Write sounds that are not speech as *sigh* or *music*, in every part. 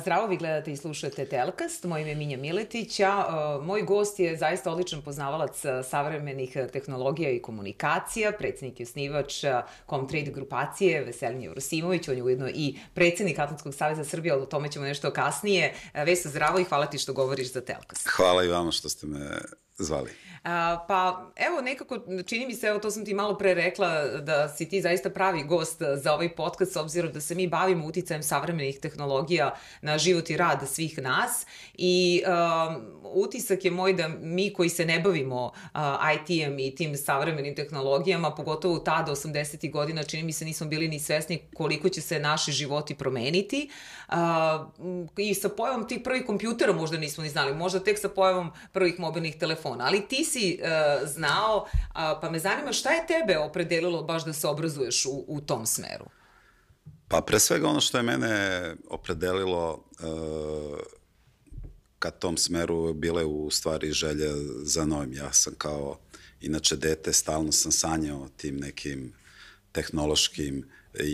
Zdravo, vi gledate i slušate Telkast. Moje ime je Minja Miletić, a moj gost je zaista odličan poznavalac savremenih tehnologija i komunikacija, predsednik i osnivač Comtrade grupacije Veselin Jevrosimović, on je ujedno i predsednik Atlantskog saveza Srbije, ali o tome ćemo nešto kasnije. Veso, zdravo i hvala ti što govoriš za Telkast. Hvala i vama što ste me zvali? A, pa evo nekako čini mi se, evo to sam ti malo pre rekla da si ti zaista pravi gost za ovaj podcast s obzirom da se mi bavimo uticajem savremenih tehnologija na život i rad svih nas i um, utisak je moj da mi koji se ne bavimo uh, IT-em i tim savremenim tehnologijama, pogotovo tada 80. godina čini mi se nismo bili ni svesni koliko će se naši životi promeniti uh, i sa pojavom tih prvih kompjutera možda nismo ni znali, možda tek sa pojavom prvih mobilnih telefona telefona, ali ti si uh, znao, uh, pa me zanima šta je tebe opredelilo baš da se obrazuješ u, u tom smeru? Pa pre svega ono što je mene opredelilo uh, ka tom smeru bile u stvari želje za novim. Ja sam kao, inače dete, stalno sam sanjao tim nekim tehnološkim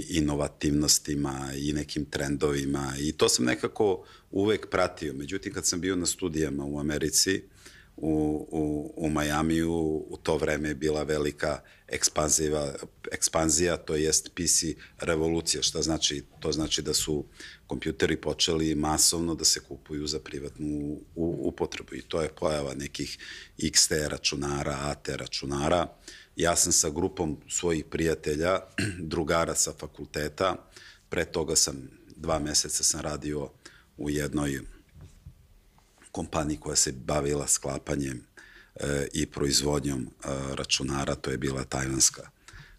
inovativnostima i nekim trendovima i to sam nekako uvek pratio. Međutim, kad sam bio na studijama u Americi, u, u, u Majamiju u to vreme je bila velika ekspanziva, ekspanzija, to jest PC revolucija, šta znači? To znači da su kompjuteri počeli masovno da se kupuju za privatnu upotrebu i to je pojava nekih XT računara, AT računara. Ja sam sa grupom svojih prijatelja, *clears throat* drugara sa fakulteta, pre toga sam dva meseca sam radio u jednoj kompaniji koja se bavila sklapanjem e, i proizvodnjom e, računara, to je bila tajvanska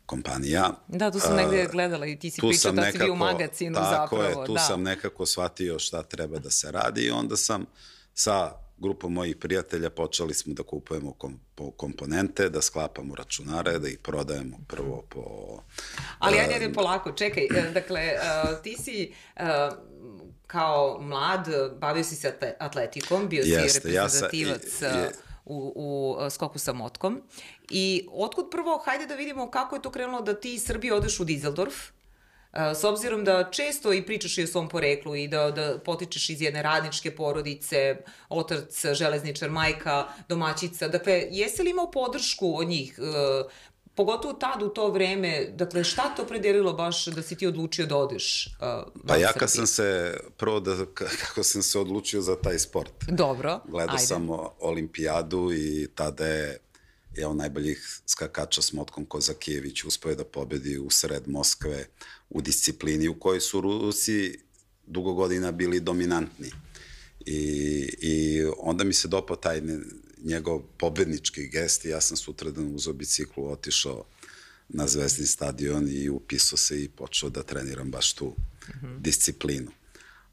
kompanija. Da, tu sam negde gledala i ti si pričao da si bio u magazinu tako zapravo. Tako je, tu da. sam nekako shvatio šta treba da se radi i onda sam sa grupom mojih prijatelja počeli smo da kupujemo kom, po komponente, da sklapamo računare, da ih prodajemo prvo po... Ali ajde, ajde polako, čekaj, e, dakle, ti si kao mlad bavio si se atletikom, bio Jeste, si reprezentativac ja sa, i, u, u skoku sa motkom. I otkud prvo, hajde da vidimo kako je to krenulo da ti iz Srbije odeš u Dizeldorf, S obzirom da često i pričaš i o svom poreklu i da, da potičeš iz jedne radničke porodice, otac, železničar, majka, domaćica, dakle, jesi li imao podršku od njih? pogotovo tad u to vreme, dakle šta to predelilo baš da si ti odlučio da odeš uh, Pa ja kad sam se, prvo da, *laughs* kako sam se odlučio za taj sport. Dobro, Gledao ajde. sam olimpijadu i tada je jedan najboljih skakača s Motkom Kozakijević uspio je da pobedi u sred Moskve u disciplini u kojoj su Rusi dugo godina bili dominantni. I, i onda mi se dopao taj njegov pobednički gest i ja sam sutradan uzao biciklu, otišao na Zvezdni stadion i upisao se i počeo da treniram baš tu mm -hmm. disciplinu.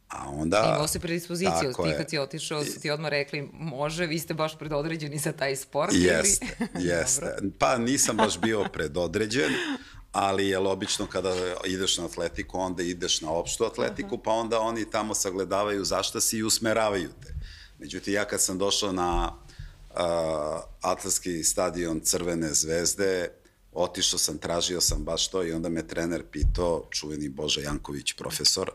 A onda... Imao se predispoziciju, ti kad si otišao, su ti odmah rekli, može, vi ste baš predodređeni za taj sport? Jeste, *laughs* ili... jeste. Pa nisam baš bio predodređen, ali je logično kada ideš na atletiku, onda ideš na opštu atletiku, Aha. pa onda oni tamo sagledavaju zašta si i usmeravaju te. Međutim, ja kad sam došao na uh, atletski stadion Crvene zvezde, otišao sam, tražio sam baš to i onda me trener pitao, čuveni Bože Janković, profesor,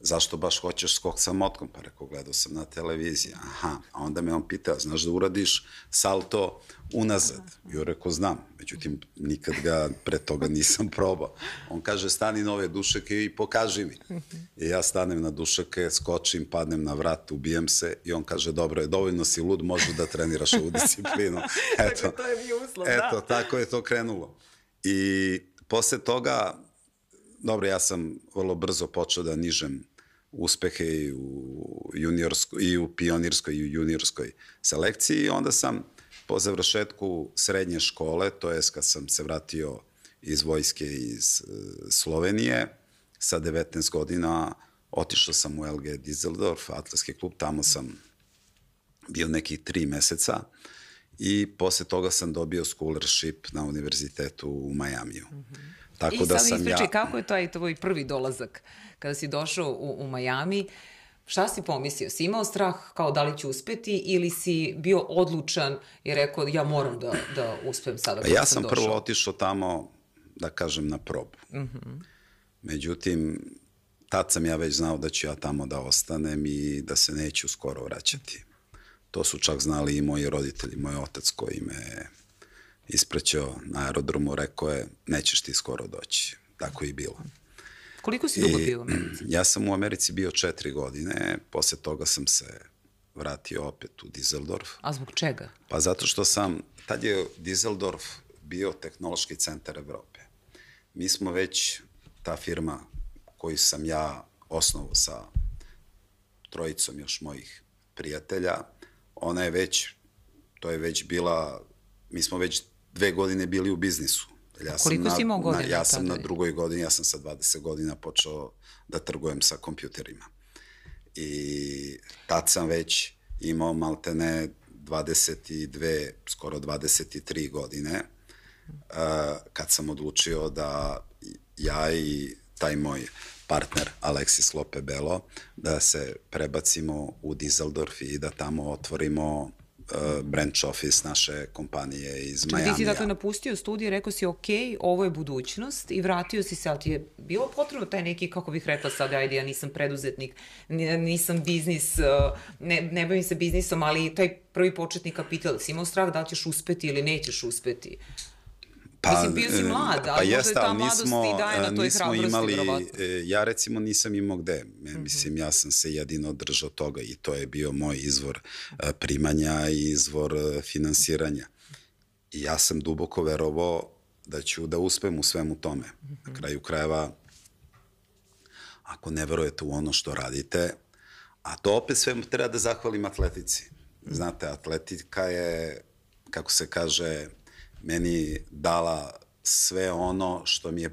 zašto baš hoćeš skok sa motkom? Pa rekao, gledao sam na televiziji. Aha, a onda me on pitao, znaš da uradiš salto unazad? I on rekao, znam, međutim, nikad ga pre toga nisam *laughs* probao. On kaže, stani nove dušake i pokaži mi. I ja stanem na dušake, skočim, padnem na vrat, ubijem se i on kaže, dobro je, dovoljno si lud, možeš da treniraš ovu disciplinu. *laughs* Eto, dakle, to je bio uslov, da. Eto, tako je to krenulo. I posle toga dobro, ja sam vrlo brzo počeo da nižem uspehe i u, juniorskoj, i u pionirskoj i u juniorskoj selekciji i onda sam po završetku srednje škole, to jest kad sam se vratio iz vojske iz uh, Slovenije, sa 19 godina otišao sam u LG Dizeldorf, atletski klub, tamo sam bio nekih tri meseca i posle toga sam dobio scholarship na univerzitetu u Majamiju. Mm -hmm. Tako I da sam ispričaj, ja... kako je taj tvoj prvi dolazak kada si došao u, u Majami? Šta si pomislio? Si imao strah kao da li ću uspeti ili si bio odlučan i rekao ja moram da, da uspem sada pa ja sam, sam prvo otišao tamo, da kažem, na probu. Mm -hmm. Međutim, tad sam ja već znao da ću ja tamo da ostanem i da se neću skoro vraćati. To su čak znali i moji roditelji, moj otac koji me isprećao na aerodromu, rekao je, nećeš ti skoro doći. Tako i bilo. Koliko si dugo bio u Americi? *clears throat* Ja sam u Americi bio četiri godine, posle toga sam se vratio opet u Dizeldorf. A zbog čega? Pa zato što sam, tad je Dizeldorf bio tehnološki centar Evrope. Mi smo već, ta firma koju sam ja osnovu sa trojicom još mojih prijatelja, ona je već, to je već bila, mi smo već dve godine bili u biznisu. Ja Koliko sam si imao godina? Na, ja sam na drugoj godini, ja sam sa 20 godina počeo da trgujem sa kompjuterima. I tad sam već imao maltene 22, skoro 23 godine, uh, kad sam odlučio da ja i taj moj partner Aleksis Lope Belo, da se prebacimo u Dizeldorf i da tamo otvorimo uh, branch office naše kompanije iz Čekaj, Majamija. Ti si dakle napustio studije, rekao si ok, ovo je budućnost i vratio si se, ali ti je bilo potrebno taj neki, kako bih rekla sad, ajde, ja nisam preduzetnik, nisam biznis, uh, ne, ne bavim se biznisom, ali taj prvi početni kapital, si imao strah da li ćeš uspeti ili nećeš uspeti? Pa, Mislim, bio si mlad, pa ali možda je ta mladost nismo, i daje na toj hrabrosti, imali, verovatno. E, ja recimo nisam imao gde. Mm -hmm. Mislim, ja sam se jedino držao toga i to je bio moj izvor e, primanja i izvor e, finansiranja. I ja sam duboko verovao da ću da uspem u svemu tome. Na kraju krajeva, ako ne verujete u ono što radite, a to opet sve treba da zahvalim atletici. Znate, atletika je, kako se kaže, meni dala sve ono što mi je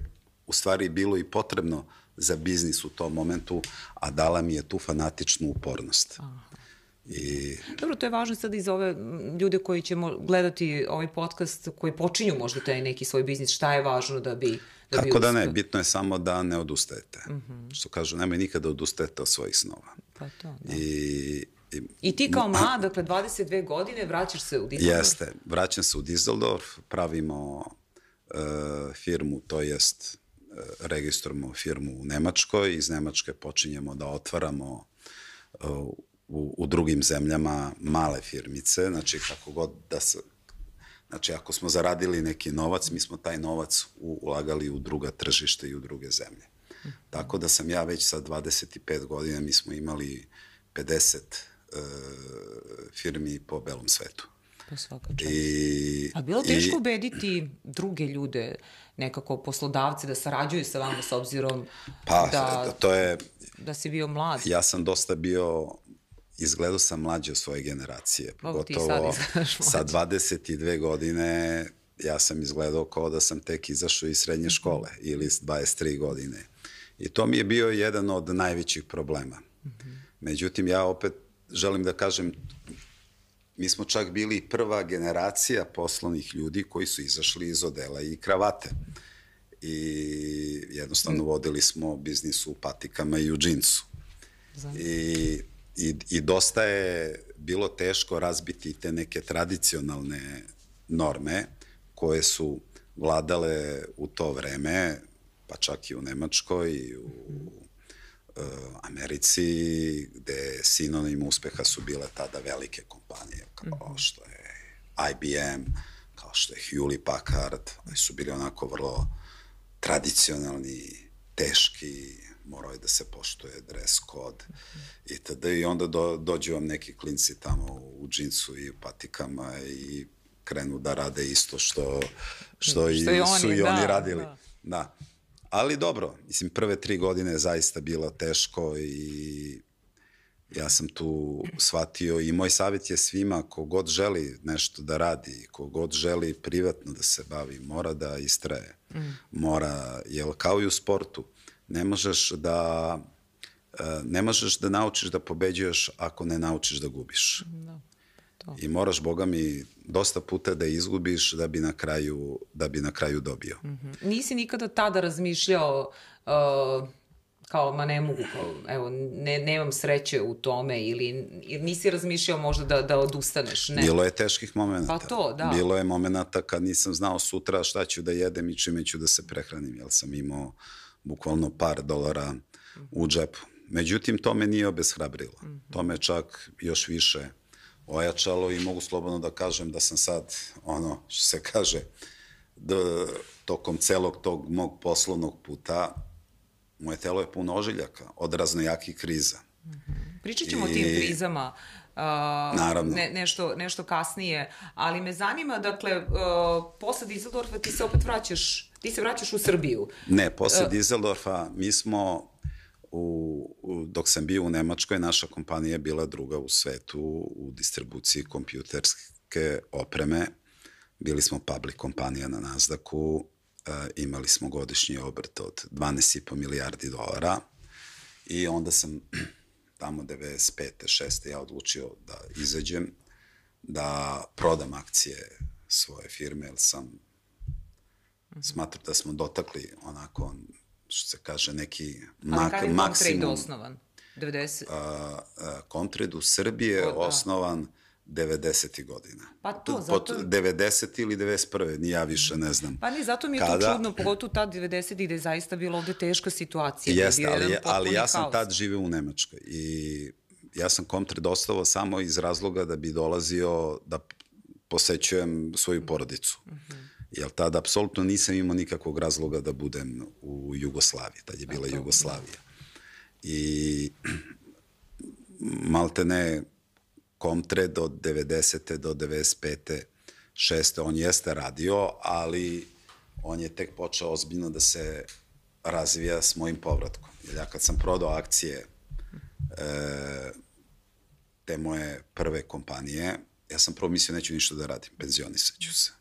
u stvari bilo i potrebno za biznis u tom momentu, a dala mi je tu fanatičnu upornost. Aha. I... Dobro, to je važno sad i za ove ljude koji će gledati ovaj podcast, koji počinju možda taj neki svoj biznis, šta je važno da bi Da Kako da ne, bitno je samo da ne odustajete. Mhm. -huh. Što kažu, nemoj nikada da odustajete od svojih snova. Pa to, da. I I ti kao mlad, dakle 22 godine, vraćaš se u Dizeldorf? Jeste, vraćam se u Dizeldorf, pravimo uh, firmu, to jest uh, registrujemo firmu u Nemačkoj, iz Nemačke počinjemo da otvaramo uh, u, u drugim zemljama male firmice, znači kako god da se Znači, ako smo zaradili neki novac, mi smo taj novac ulagali u druga tržišta i u druge zemlje. Tako da sam ja već sa 25 godina, mi smo imali 50 uh, firmi po belom svetu. Pa svaka čast. I, A bilo teško i, ubediti druge ljude, nekako poslodavce da sarađuju sa vama s obzirom pa, da, to je, da si bio mlad? Ja sam dosta bio izgledao sam mlađe od svoje generacije. Pogotovo sa 22 godine ja sam izgledao kao da sam tek izašao iz srednje škole ili s 23 godine. I to mi je bio jedan od najvećih problema. Međutim, ja opet želim da kažem, mi smo čak bili prva generacija poslovnih ljudi koji su izašli iz odela i kravate. I jednostavno vodili smo biznis u patikama i u džinsu. I, i, I dosta je bilo teško razbiti te neke tradicionalne norme koje su vladale u to vreme, pa čak i u Nemačkoj i u Americi, gde sinonim uspeha su bile tada velike kompanije, kao -hmm. što je IBM, kao što je Hewlett Packard, oni su bili onako vrlo tradicionalni, teški, morao je da se poštuje dress code -hmm. i tada i onda do, dođu vam neki klinci tamo u džinsu i u patikama i krenu da rade isto što, što, što i, oni, su i da, oni radili. Da. da. Ali dobro, mislim, prve tri godine je zaista bilo teško i ja sam tu shvatio i moj savjet je svima, kogod želi nešto da radi, kogod želi privatno da se bavi, mora da istraje. Mm. Mora, jel kao i u sportu, ne možeš da e, ne možeš da naučiš da pobeđuješ ako ne naučiš da gubiš. Da. To. I moraš, boga mi, dosta puta da izgubiš da bi na kraju, da bi na kraju dobio. Mm -hmm. Nisi nikada tada razmišljao uh, kao, ma ne mogu, kao, evo, ne, nemam sreće u tome ili, nisi razmišljao možda da, da odustaneš? Ne. Bilo je teških momenta. Pa to, da. Bilo je momenta kad nisam znao sutra šta ću da jedem i čime ću da se prehranim, jer sam imao bukvalno par dolara u džepu. Međutim, to me nije obeshrabrilo. To me čak još više ojačalo i mogu slobodno da kažem da sam sad, ono, što se kaže, da, tokom celog tog mog poslovnog puta, moje telo je puno ožiljaka od raznojakih kriza. Pričat ćemo I... o tim krizama uh, Naravno. Ne, nešto, nešto kasnije, ali me zanima, dakle, uh, posle Dizeldorfa ti se opet vraćaš, ti se vraćaš u Srbiju. Ne, posle uh, Dizeldorfa mi smo u, u, dok sam bio u Nemačkoj, naša kompanija je bila druga u svetu u distribuciji kompjuterske opreme. Bili smo public kompanija na Nasdaqu, e, imali smo godišnji obrt od 12,5 milijardi dolara i onda sam *clears throat* tamo 95. 6. ja odlučio da izađem, da prodam akcije svoje firme, jer sam smatram da smo dotakli onako što se kaže, neki mak, Ali maksimum. Ali osnovan? 90? A, a, Kontred u Srbiji je da. osnovan 90. godina. Pa to, zato... 90. ili 91. ni ja više ne znam. Pa ni, zato mi je Kada... to čudno, pogotovo tad 90. gde je zaista bila ovde teška situacija. Jeste, ali, ali ja sam haos. tad živeo u Nemačkoj i ja sam Comtred ostavao samo iz razloga da bi dolazio da posećujem svoju porodicu. Uh mhm. Jer tada apsolutno nisam imao nikakvog razloga da budem u Jugoslaviji, tad je bila Jugoslavija. I malte ne Comtred od 90. do 95. 6. on jeste radio, ali on je tek počeo ozbiljno da se razvija s mojim povratkom. Jer ja kad sam prodao akcije e, te moje prve kompanije, ja sam prvo mislio neću ništa da radim, penzionisat ću se.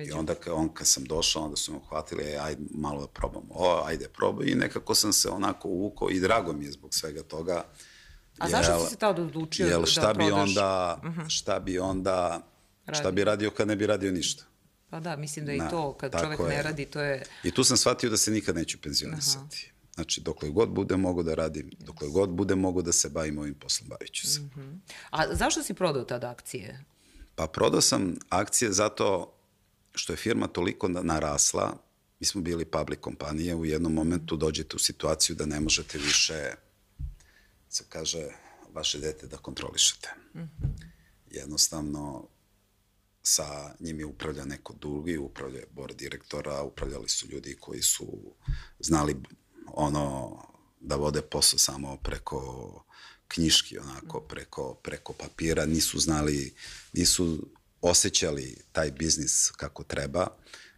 Među. I onda on kad sam došao, onda su me uhvatili, e, ajde malo da probam. O, ajde probaj. I nekako sam se onako uvukao i drago mi je zbog svega toga. A jel, zašto si se tada odlučio jel, šta da bi prodaš? Onda, uh mhm. -huh. Šta bi onda, radio. šta bi radio kad ne bi radio ništa? Pa da, mislim da i da, to, kad čovek je. ne radi, to je... I tu sam shvatio da se nikad neću penzionisati. Aha. Znači, dokle god bude mogu da radim, dokle god bude mogu da se bavim ovim poslom, bavit ću se. Uh mhm. -huh. A zašto si prodao tada akcije? Pa prodao sam akcije zato što je firma toliko narasla, mi smo bili public kompanije, u jednom momentu dođete u situaciju da ne možete više, se kaže, vaše dete da kontrolišete. Mm -hmm. Jednostavno, sa njim je upravlja neko drugi, upravlja board direktora, upravljali su ljudi koji su znali ono da vode posao samo preko knjiški, onako, preko, preko papira, nisu znali, nisu osjećali taj biznis kako treba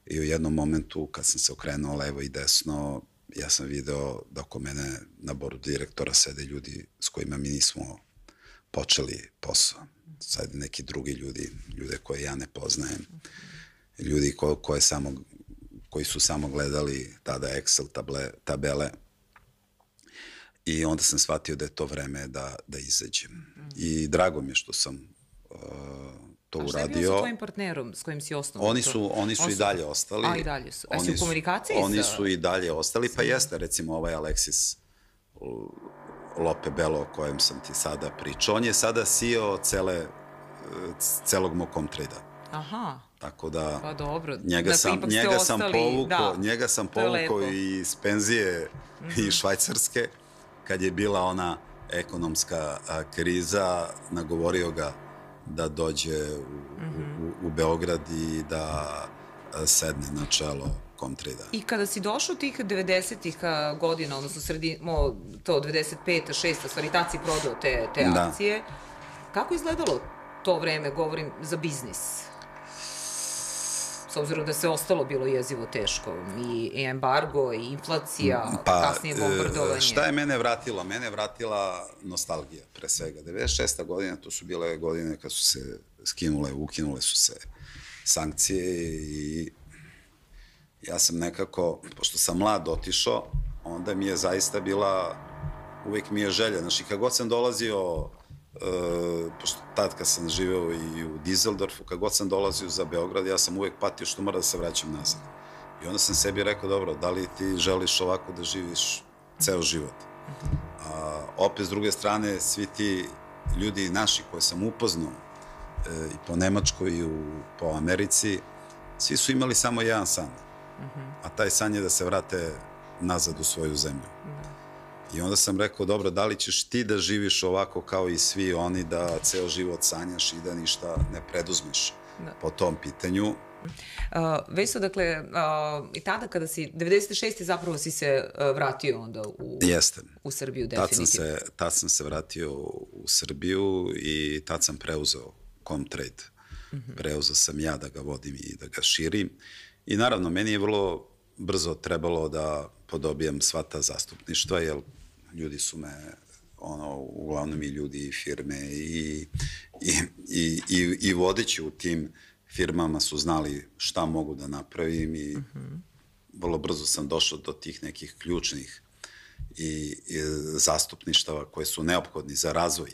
i u jednom momentu kad sam se okrenuo levo i desno, ja sam video da oko mene na boru direktora sede ljudi s kojima mi nismo počeli posao. Sad neki drugi ljudi, ljude koje ja ne poznajem, ljudi ko, koje samo, koji su samo gledali tada Excel table, tabele i onda sam shvatio da je to vreme da, da izađem. I drago mi je što sam uh, to uradio. A šta je bio sa tvojim partnerom s kojim si osnovno? Oni su, oni su i dalje ostali. A, i dalje su. A oni su u komunikaciji Oni sa... su i dalje ostali, pa jeste, recimo ovaj Alexis Lope Belo o kojem sam ti sada pričao. On je sada CEO cele, celog mog komtreda. Aha. Tako da pa dobro. njega dakle, sam njega sam povukao, da, njega sam povukao iz penzije mm -hmm. iz Švajcarske kad je bila ona ekonomska a, kriza, nagovorio ga da dođe u, -hmm. u, u Beograd i da sedne na čelo Komtrida. I kada si došao tih 90-ih godina, odnosno sredimo to 95. 6. stvari tad si prodao te, te da. akcije, kako izgledalo to vreme, govorim, za biznis? S obzirom da se ostalo bilo jezivo teško. I embargo, i inflacija, pa, kasnije bombardovanje. Šta je mene vratilo? Mene vratila nostalgija, pre svega. 96. godina, to su bile godine kad su se skinule, ukinule su se sankcije i ja sam nekako, pošto sam mlad otišao, onda mi je zaista bila, uvek mi je želja, znači kad god sam dolazio Uh, pošto tad kad sam živeo i u Dizeldorfu, kad god sam dolazio za Beograd, ja sam uvek patio što mora da se vraćam nazad. I onda sam sebi rekao, dobro, da li ti želiš ovako da živiš ceo život? A, opet, s druge strane, svi ti ljudi naši koje sam upoznao e, i po Nemačkoj i u, po Americi, svi su imali samo jedan san. A taj san je da se vrate nazad u svoju zemlju. I onda sam rekao, dobro, da li ćeš ti da živiš ovako kao i svi oni, da ceo život sanjaš i da ništa ne preduzmeš da. po tom pitanju. Uh, Veso, dakle, uh, i tada kada si, 96. zapravo si se uh, vratio onda u, Jeste. u Srbiju, definitivno. Tad sam, se, tad sam se vratio u Srbiju i tad sam preuzeo Comtrade. Mm -hmm. Preuzeo sam ja da ga vodim i da ga širim. I naravno, meni je vrlo brzo trebalo da podobijem sva ta zastupništva, jer ljudi su me ono, uglavnom i ljudi i firme i, i, i, i, i vodeći u tim firmama su znali šta mogu da napravim i uh -huh. vrlo brzo sam došao do tih nekih ključnih i, i zastupništava koje su neophodni za razvoj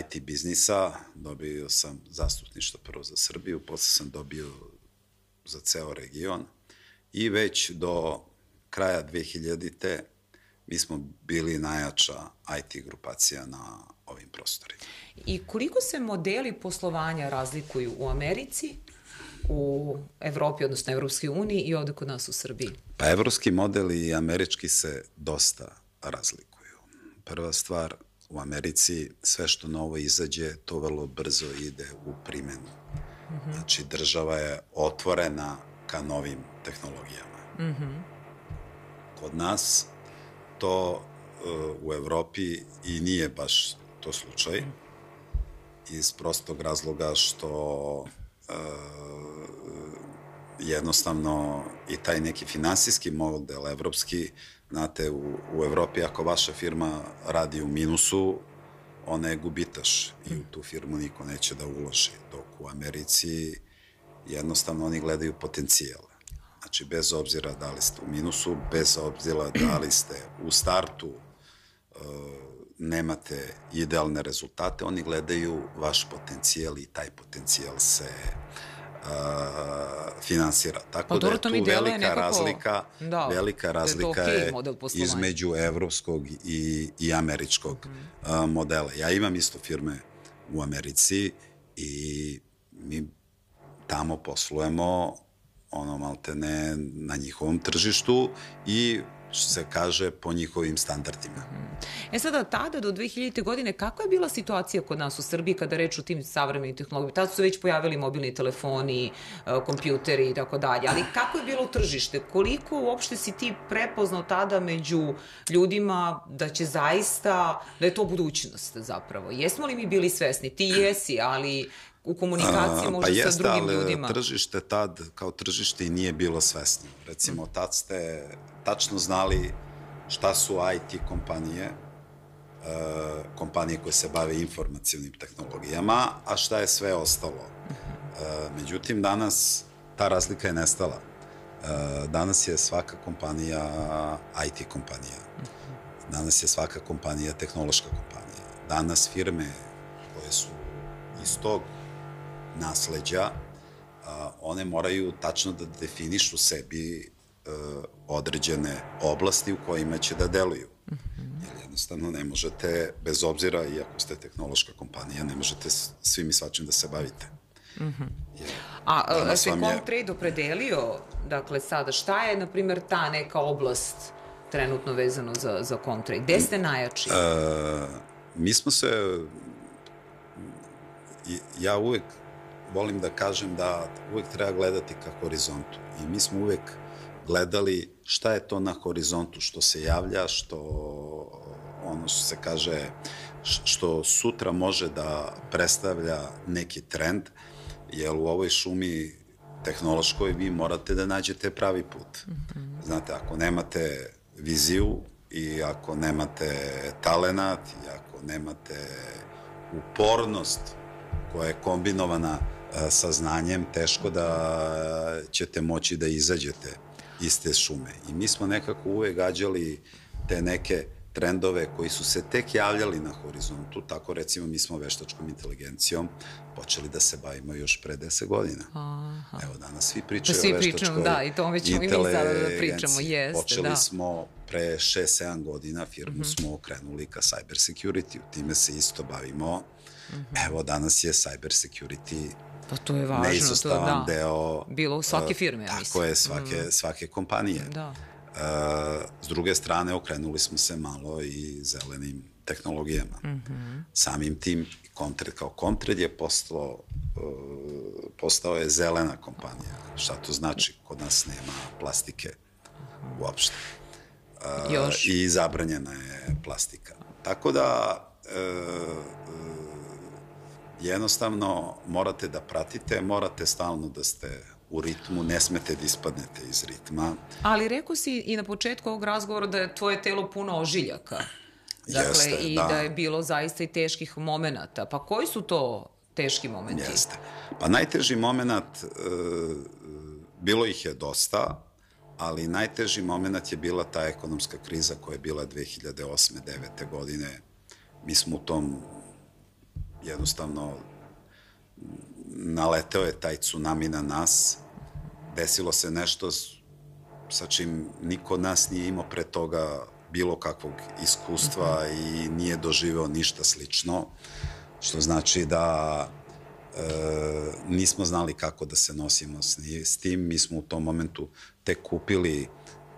IT biznisa. Dobio sam zastupništvo prvo za Srbiju, posle sam dobio za ceo region i već do kraja 2000-te mi smo bili najjača IT grupacija na ovim prostorima. I koliko se modeli poslovanja razlikuju u Americi, u Evropi, odnosno Evropskoj uniji i ovde kod nas u Srbiji? Pa evropski model i američki se dosta razlikuju. Prva stvar, u Americi sve što novo izađe, to vrlo brzo ide u primenu. Mm -hmm. Znači, država je otvorena ka novim tehnologijama. Mm -hmm. Kod nas to uh, u Evropi i nije baš to slučaj iz prostog razloga što uh, jednostavno i taj neki finansijski model evropski, znate, u, u Evropi ako vaša firma radi u minusu, ona je gubitaš i u tu firmu niko neće da uloži, dok u Americi jednostavno oni gledaju potencijal. Znači, bez obzira da li ste u minusu, bez obzira da li ste u startu, uh, nemate idealne rezultate, oni gledaju vaš potencijal i taj potencijal se uh, finansira. Tako pa, da je tu velika nekako, razlika, da, velika razlika da je, okay je između evropskog i, i američkog mm. uh, modela. Ja imam isto firme u Americi i mi tamo poslujemo ono malte ne na njihovom tržištu i što se kaže po njihovim standardima. E sada, tada do 2000. godine, kakva je bila situacija kod nas u Srbiji kada reč o tim savremenim tehnologijama? Tada su već pojavili mobilni telefoni, e, kompjuteri i tako dalje, ali kako je bilo tržište? Koliko uopšte si ti prepoznao tada među ljudima da će zaista, da je to budućnost zapravo? Jesmo li mi bili svesni? Ti jesi, ali u komunikaciji možda pa jeste, sa drugim ljudima. Pa jeste, ali tržište tad kao tržište i nije bilo svesno. Recimo, tad ste tačno znali šta su IT kompanije, e, kompanije koje se bave informacijnim tehnologijama, a šta je sve ostalo. E, međutim, danas ta razlika je nestala. E, danas je svaka kompanija IT kompanija. Danas je svaka kompanija tehnološka kompanija. Danas firme koje su iz tog nasleđa, one moraju tačno da definišu sebi e, određene oblasti u kojima će da deluju. -hmm. Jer jednostavno ne možete, bez obzira, iako ste tehnološka kompanija, ne možete svim i svačim da se bavite. Mm -hmm. Jer, A se Comtrade je... opredelio, dakle, sada, šta je, na primjer, ta neka oblast trenutno vezano za, za Comtrade? Gde ste najjači? Uh, mi smo se, ja uvek volim da kažem da uvek treba gledati ka horizontu. I mi smo uvek gledali šta je to na horizontu što se javlja, što ono što se kaže što sutra može da predstavlja neki trend, jer u ovoj šumi tehnološkoj vi morate da nađete pravi put. -hmm. Znate, ako nemate viziju i ako nemate talenat i ako nemate upornost koja je kombinovana sa znanjem teško da ćete moći da izađete iz te šume. I mi smo nekako uvek gađali te neke trendove koji su se tek javljali na horizontu, tako recimo mi smo veštačkom inteligencijom počeli da se bavimo još pre 10 godina. Aha. Evo danas svi pričaju pa svi o veštačkoj pričamo, da, i to već ćemo i mi sada da pričamo, jeste, Počeli da. smo pre 6-7 godina, firmu mhm. -huh. smo okrenuli ka cyber security, time se isto bavimo. Mhm. -huh. Evo danas je cyber security Pa to je važno. Neizostavan to, da. deo... Bilo u svake firme, ja mislim. Tako je, svake, mm. svake kompanije. Da. Uh, s druge strane, okrenuli smo se malo i zelenim tehnologijama. Mm -hmm. Samim tim, Comtred kao Comtred je postao, uh, postao je zelena kompanija. Šta to znači? Kod nas nema plastike uopšte. Uh, Još. I zabranjena je plastika. Tako da, uh, jednostavno morate da pratite, morate stalno da ste u ritmu, ne smete da ispadnete iz ritma. Ali rekao si i na početku ovog razgovora da je tvoje telo puno ožiljaka. Dakle, Jeste, i da. da je bilo zaista i teških momenta. Pa koji su to teški momenti? Jeste. Pa najteži moment, e, bilo ih je dosta, ali najteži moment je bila ta ekonomska kriza koja je bila 2008. 9. godine. Mi smo u tom jednostavno naleteo je taj tsunami na nas, desilo se nešto sa čim niko od nas nije imao pre toga bilo kakvog iskustva mm -hmm. i nije doživeo ništa slično, što znači da e, nismo znali kako da se nosimo s, s tim. Mi smo u tom momentu tek kupili,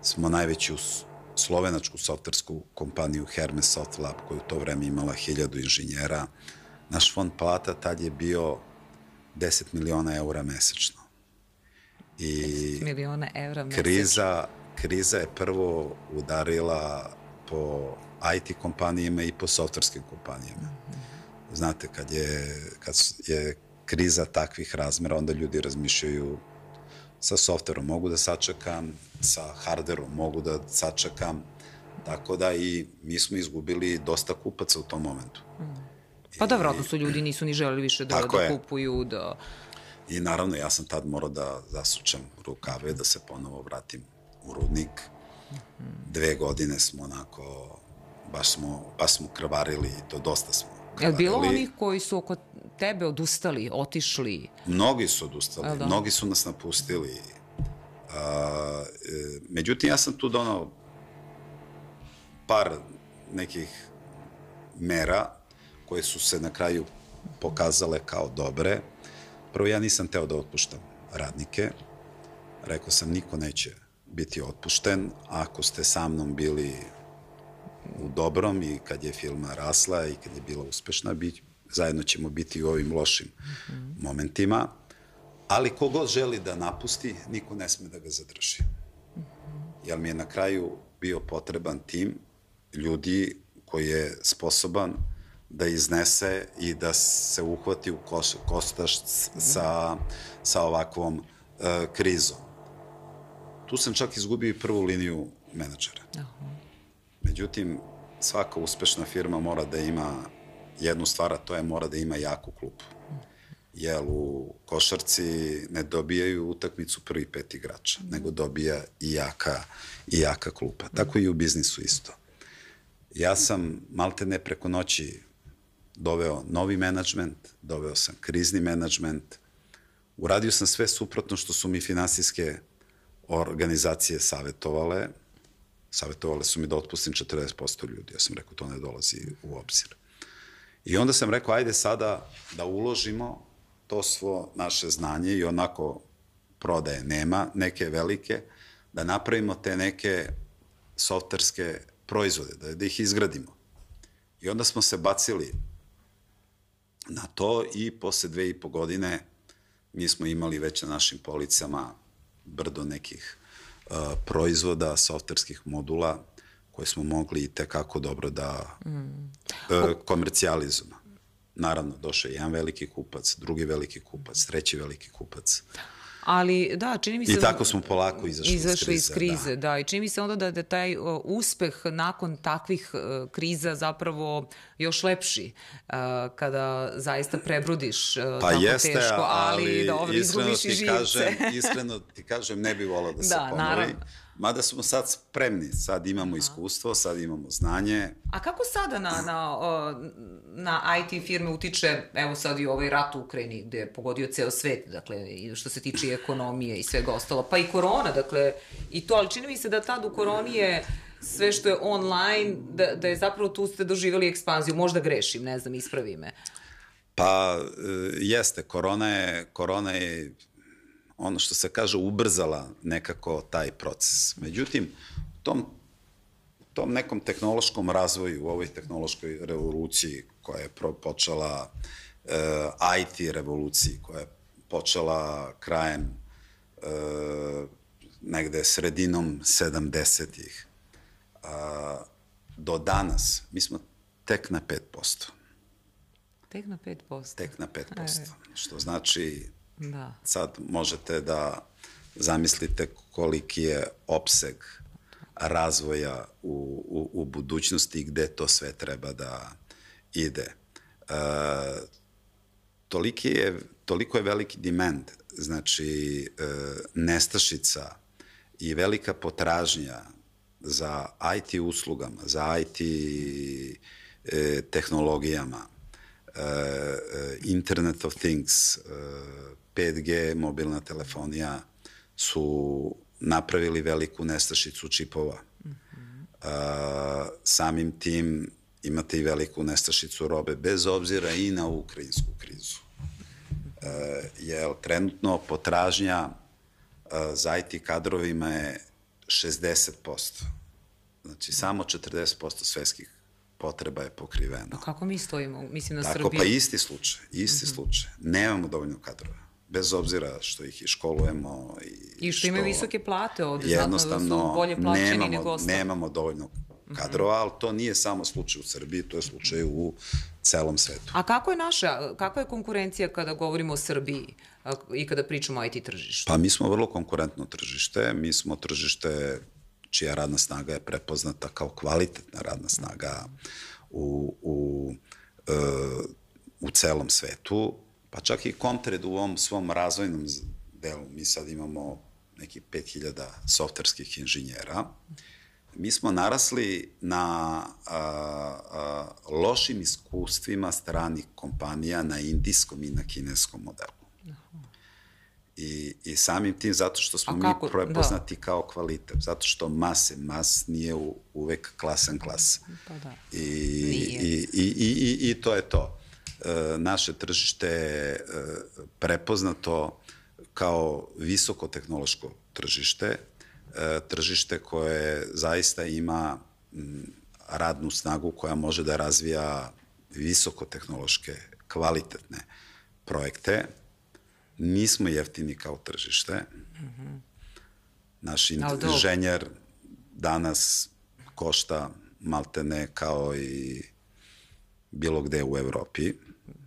smo najveću slovenačku softversku kompaniju Hermes Soft Lab, koja u to vreme imala hiljadu inženjera. Naš fond plata tad je bio 10 miliona eura mesečno. I 10 miliona eura mesečno. Kriza, kriza je prvo udarila po IT kompanijama i po softverskim kompanijama. Znate, kad je, kad je kriza takvih razmera, onda ljudi razmišljaju sa softverom mogu da sačekam, sa hardverom mogu da sačekam, tako da i mi smo izgubili dosta kupaca u tom momentu. Pa da, vratno su ljudi nisu ni želeli više da, da kupuju, da... I naravno, ja sam tad morao da zasučem rukave, da se ponovo vratim u rudnik. Dve godine smo onako, baš smo, baš smo krvarili i to dosta smo krvarili. Je bilo onih koji su oko tebe odustali, otišli? Mnogi su odustali, da? mnogi su nas napustili. A, e, međutim, ja sam tu donao par nekih mera koje su se na kraju pokazale kao dobre. Prvo, ja nisam teo da otpuštam radnike. Rekao sam, niko neće biti otpušten. Ako ste sa mnom bili u dobrom i kad je firma rasla i kad je bila uspešna, bi, zajedno ćemo biti u ovim lošim mm -hmm. momentima. Ali kogod želi da napusti, niko ne sme da ga zadrži. Mm -hmm. Jer mi je na kraju bio potreban tim ljudi koji je sposoban da iznese i da se uhvati u koš, kostaš sa, sa ovakvom uh, krizom. Tu sam čak izgubio i prvu liniju menadžera. Aha. Međutim, svaka uspešna firma mora da ima jednu stvar, a to je mora da ima jaku klupu. Jer u košarci ne dobijaju utakmicu prvi pet igrača, nego dobija i jaka, i jaka klupa. Tako i u biznisu isto. Ja sam malte ne preko noći doveo novi menadžment, doveo sam krizni menadžment, uradio sam sve suprotno što su mi finansijske organizacije savetovale, savetovale su mi da otpustim 40% ljudi, ja sam rekao to ne dolazi u obzir. I onda sam rekao, ajde sada da uložimo to svo naše znanje i onako prodaje nema, neke velike, da napravimo te neke softverske proizvode, da, da ih izgradimo. I onda smo se bacili na to i posle dve i po godine mi smo imali već na našim policama brdo nekih uh, proizvoda, softverskih modula koje smo mogli i tekako dobro da mm. uh, komercijalizujemo. Naravno, došao je jedan veliki kupac, drugi veliki kupac, treći veliki kupac. Ali da, čini mi se... I da tako smo polako izašli, izašli iz krize. Iz krize da. da. I čini mi se onda da, da taj uspeh nakon takvih uh, kriza zapravo još lepši uh, kada zaista prebrudiš uh, pa tako jeste, teško, ali, ali dobro, izgubiš i živce. Kažem, iskreno ti kažem, ne bi volao da, *laughs* da se ponovi. Naravno. Mada smo sad spremni, sad imamo iskustvo, sad imamo znanje. A kako sada na, na, na IT firme utiče, evo sad i ovaj rat u Ukrajini gde je pogodio ceo svet, dakle, i što se tiče ekonomije i svega ostalo, pa i korona, dakle, i to, ali čini mi se da tad u koroni je sve što je online, da, da je zapravo tu ste doživali ekspanziju, možda grešim, ne znam, ispravi me. Pa, e, jeste, korona je, korona je ono što se kaže ubrzala nekako taj proces. Međutim, tom, tom nekom tehnološkom razvoju, u ovoj tehnološkoj revoluciji koja je pro, počela, e, IT revoluciji koja je počela krajem uh, negde sredinom 70-ih, uh, do danas, mi smo tek na 5%. Tek na 5%? Tek na 5%. E. Što znači, da. sad možete da zamislite koliki je opseg razvoja u, u, u budućnosti gde to sve treba da ide. E, toliki je, toliko je veliki demand, znači e, nestašica i velika potražnja za IT uslugama, za IT e, tehnologijama, e, e, Internet of Things, e, 5G, mobilna telefonija su napravili veliku nestašicu čipova. Mm -hmm. e, samim tim imate i veliku nestašicu robe, bez obzira i na ukrajinsku krizu. E, jer trenutno potražnja e, za IT kadrovima je 60%. Znači, samo 40% svetskih potreba je pokriveno. A kako mi stojimo? Mislim na Tako, Srbiju. pa isti slučaj, isti mm -hmm. slučaj. Nemamo dovoljno kadrova. Bez obzira što ih i školujemo i, I što, što imaju visoke plate ovde, jednostavno da su bolje plaćeni nemamo, nego ostalo. Nemamo dovoljno kadrova, ali to nije samo slučaj u Srbiji, to je slučaj u celom svetu. A kako je naša, kakva je konkurencija kada govorimo o Srbiji i kada pričamo o IT tržištu? Pa mi smo vrlo konkurentno tržište, mi smo tržište čija radna snaga je prepoznata kao kvalitetna radna snaga u, u, e, u celom svetu, pa čak i Comtred u ovom svom razvojnom delu, mi sad imamo neki 5000 softverskih inženjera, mi smo narasli na a, a, lošim iskustvima stranih kompanija na indijskom i na kineskom modelu. I, I samim tim, zato što smo kako, mi prepoznati da. kao kvalitet, zato što mase, mas nije u, uvek klasan klas. Pa da. I, i, i, i, i, I to je to. E, naše tržište je e, prepoznato kao visokotehnološko tržište, e, tržište koje zaista ima radnu snagu koja može da razvija visokotehnološke, kvalitetne projekte, nismo jeftini kao tržište. Mm -hmm. Naš inženjer danas košta maltene kao i bilo gde u Evropi.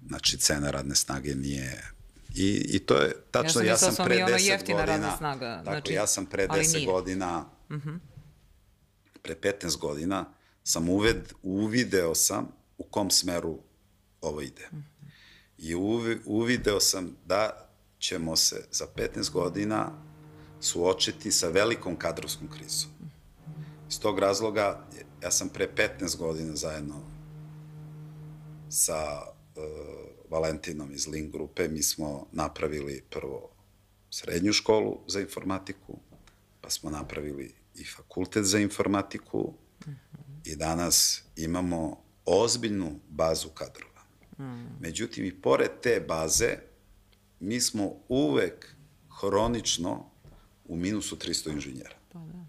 Znači, cena radne snage nije... I, i to je tačno, ja sam, ja sam pre 10 godina... Radna snaga. Tako, znači, ja sam pre 10 godina, -hmm. pre 15 godina, sam uved, uvideo sam u kom smeru ovo ide. -hmm. I uvi, uvideo sam da ćemo se za 15 godina suočiti sa velikom kadrovskom krizom. Iz tog razloga, ja sam pre 15 godina zajedno sa uh, Valentinom iz Link grupe, mi smo napravili prvo srednju školu za informatiku, pa smo napravili i fakultet za informatiku i danas imamo ozbiljnu bazu kadrova. Međutim, i pored te baze, mi smo uvek hronično u minusu 300 inženjera. Pa da.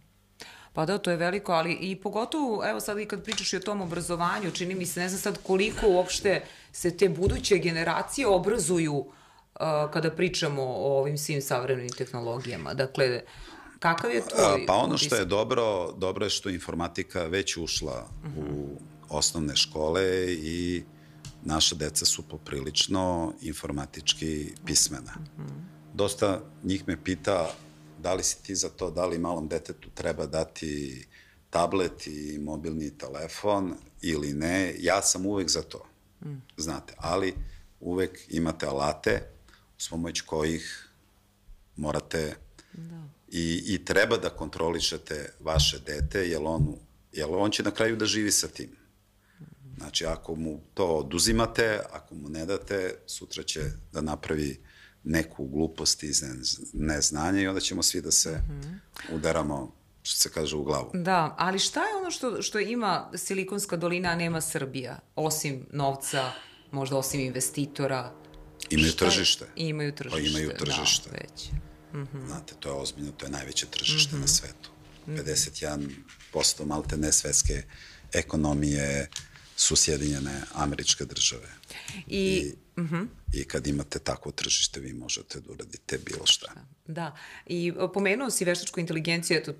Pa da, to je veliko, ali i pogotovo, evo sad i kad pričaš i o tom obrazovanju, čini mi se, ne znam sad koliko uopšte se te buduće generacije obrazuju uh, kada pričamo o ovim svim savremenim tehnologijama. Dakle, kakav je tvoj... Pa ono što je dobro, dobro je što informatika već ušla uh -huh. u mhm. osnovne škole i naša deca su poprilično informatički pismena. Dosta njih me pita da li si ti za to, da li malom detetu treba dati tablet i mobilni telefon ili ne. Ja sam uvek za to, znate, ali uvek imate alate s pomoć kojih morate da. i, i treba da kontrolišete vaše dete, jer on, jer on će na kraju da živi sa tim. Znači, ako mu to oduzimate, ako mu ne date, sutra će da napravi neku glupost iz neznanja i onda ćemo svi da se mm -hmm. udaramo što se kaže u glavu. Da, ali šta je ono što, što ima Silikonska dolina, a nema Srbija? Osim novca, možda osim investitora? Imaju šta tržište. Je? Imaju tržište. Pa imaju tržište. Da, već. Mm -hmm. Znate, to je ozbiljno, to je najveće tržište mm -hmm. na svetu. 51% malte ne svetske ekonomije su Sjedinjene američke države. I, I, uh -huh. I kad imate takvo tržište, vi možete da uradite bilo šta. Da, i pomenuo si veštačku inteligenciju, eto,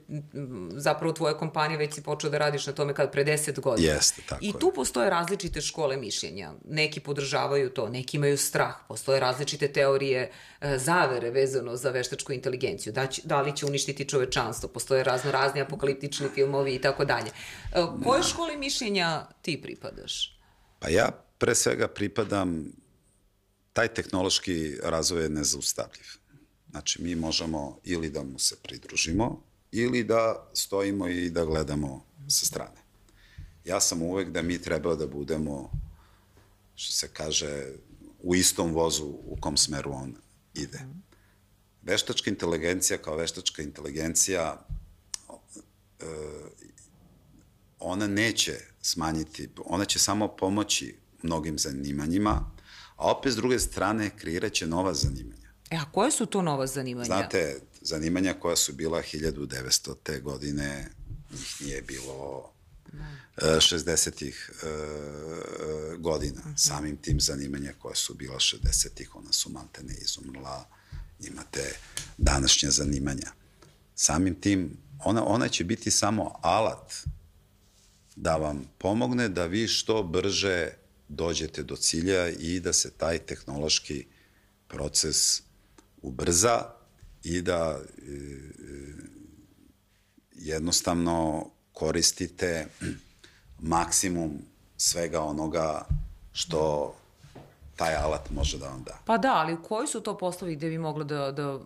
zapravo tvoja kompanija već si počeo da radiš na tome kad pre 10 godina. Jeste, tako I tu je. postoje različite škole mišljenja. Neki podržavaju to, neki imaju strah. Postoje različite teorije e, zavere vezano za veštačku inteligenciju. Da, će, da li će uništiti čovečanstvo? Postoje razno razni apokaliptični filmovi i tako dalje. E, koje škole mišljenja ti pripadaš? Pa ja pre svega pripadam taj tehnološki razvoj je nezaustavljiv. Znači, mi možemo ili da mu se pridružimo, ili da stojimo i da gledamo sa strane. Ja sam uvek da mi treba da budemo, što se kaže, u istom vozu u kom smeru on ide. Veštačka inteligencija kao veštačka inteligencija e, ona neće smanjiti, ona će samo pomoći mnogim zanimanjima, a opet s druge strane kreirat će nova zanimanja. E, a koje su to nova zanimanja? Znate, zanimanja koja su bila 1900. godine, njih nije bilo da. 60-ih e, e, godina. Uh mhm. -huh. Samim tim zanimanja koja su bila 60-ih, ona su ne izumrla, imate današnje zanimanja. Samim tim, ona, ona će biti samo alat da vam pomogne da vi što brže dođete do cilja i da se taj tehnološki proces ubrza i da e, jednostavno koristite maksimum svega onoga što taj alat može da vam da. Pa da, ali koji su to poslovi gde bi moglo da, da,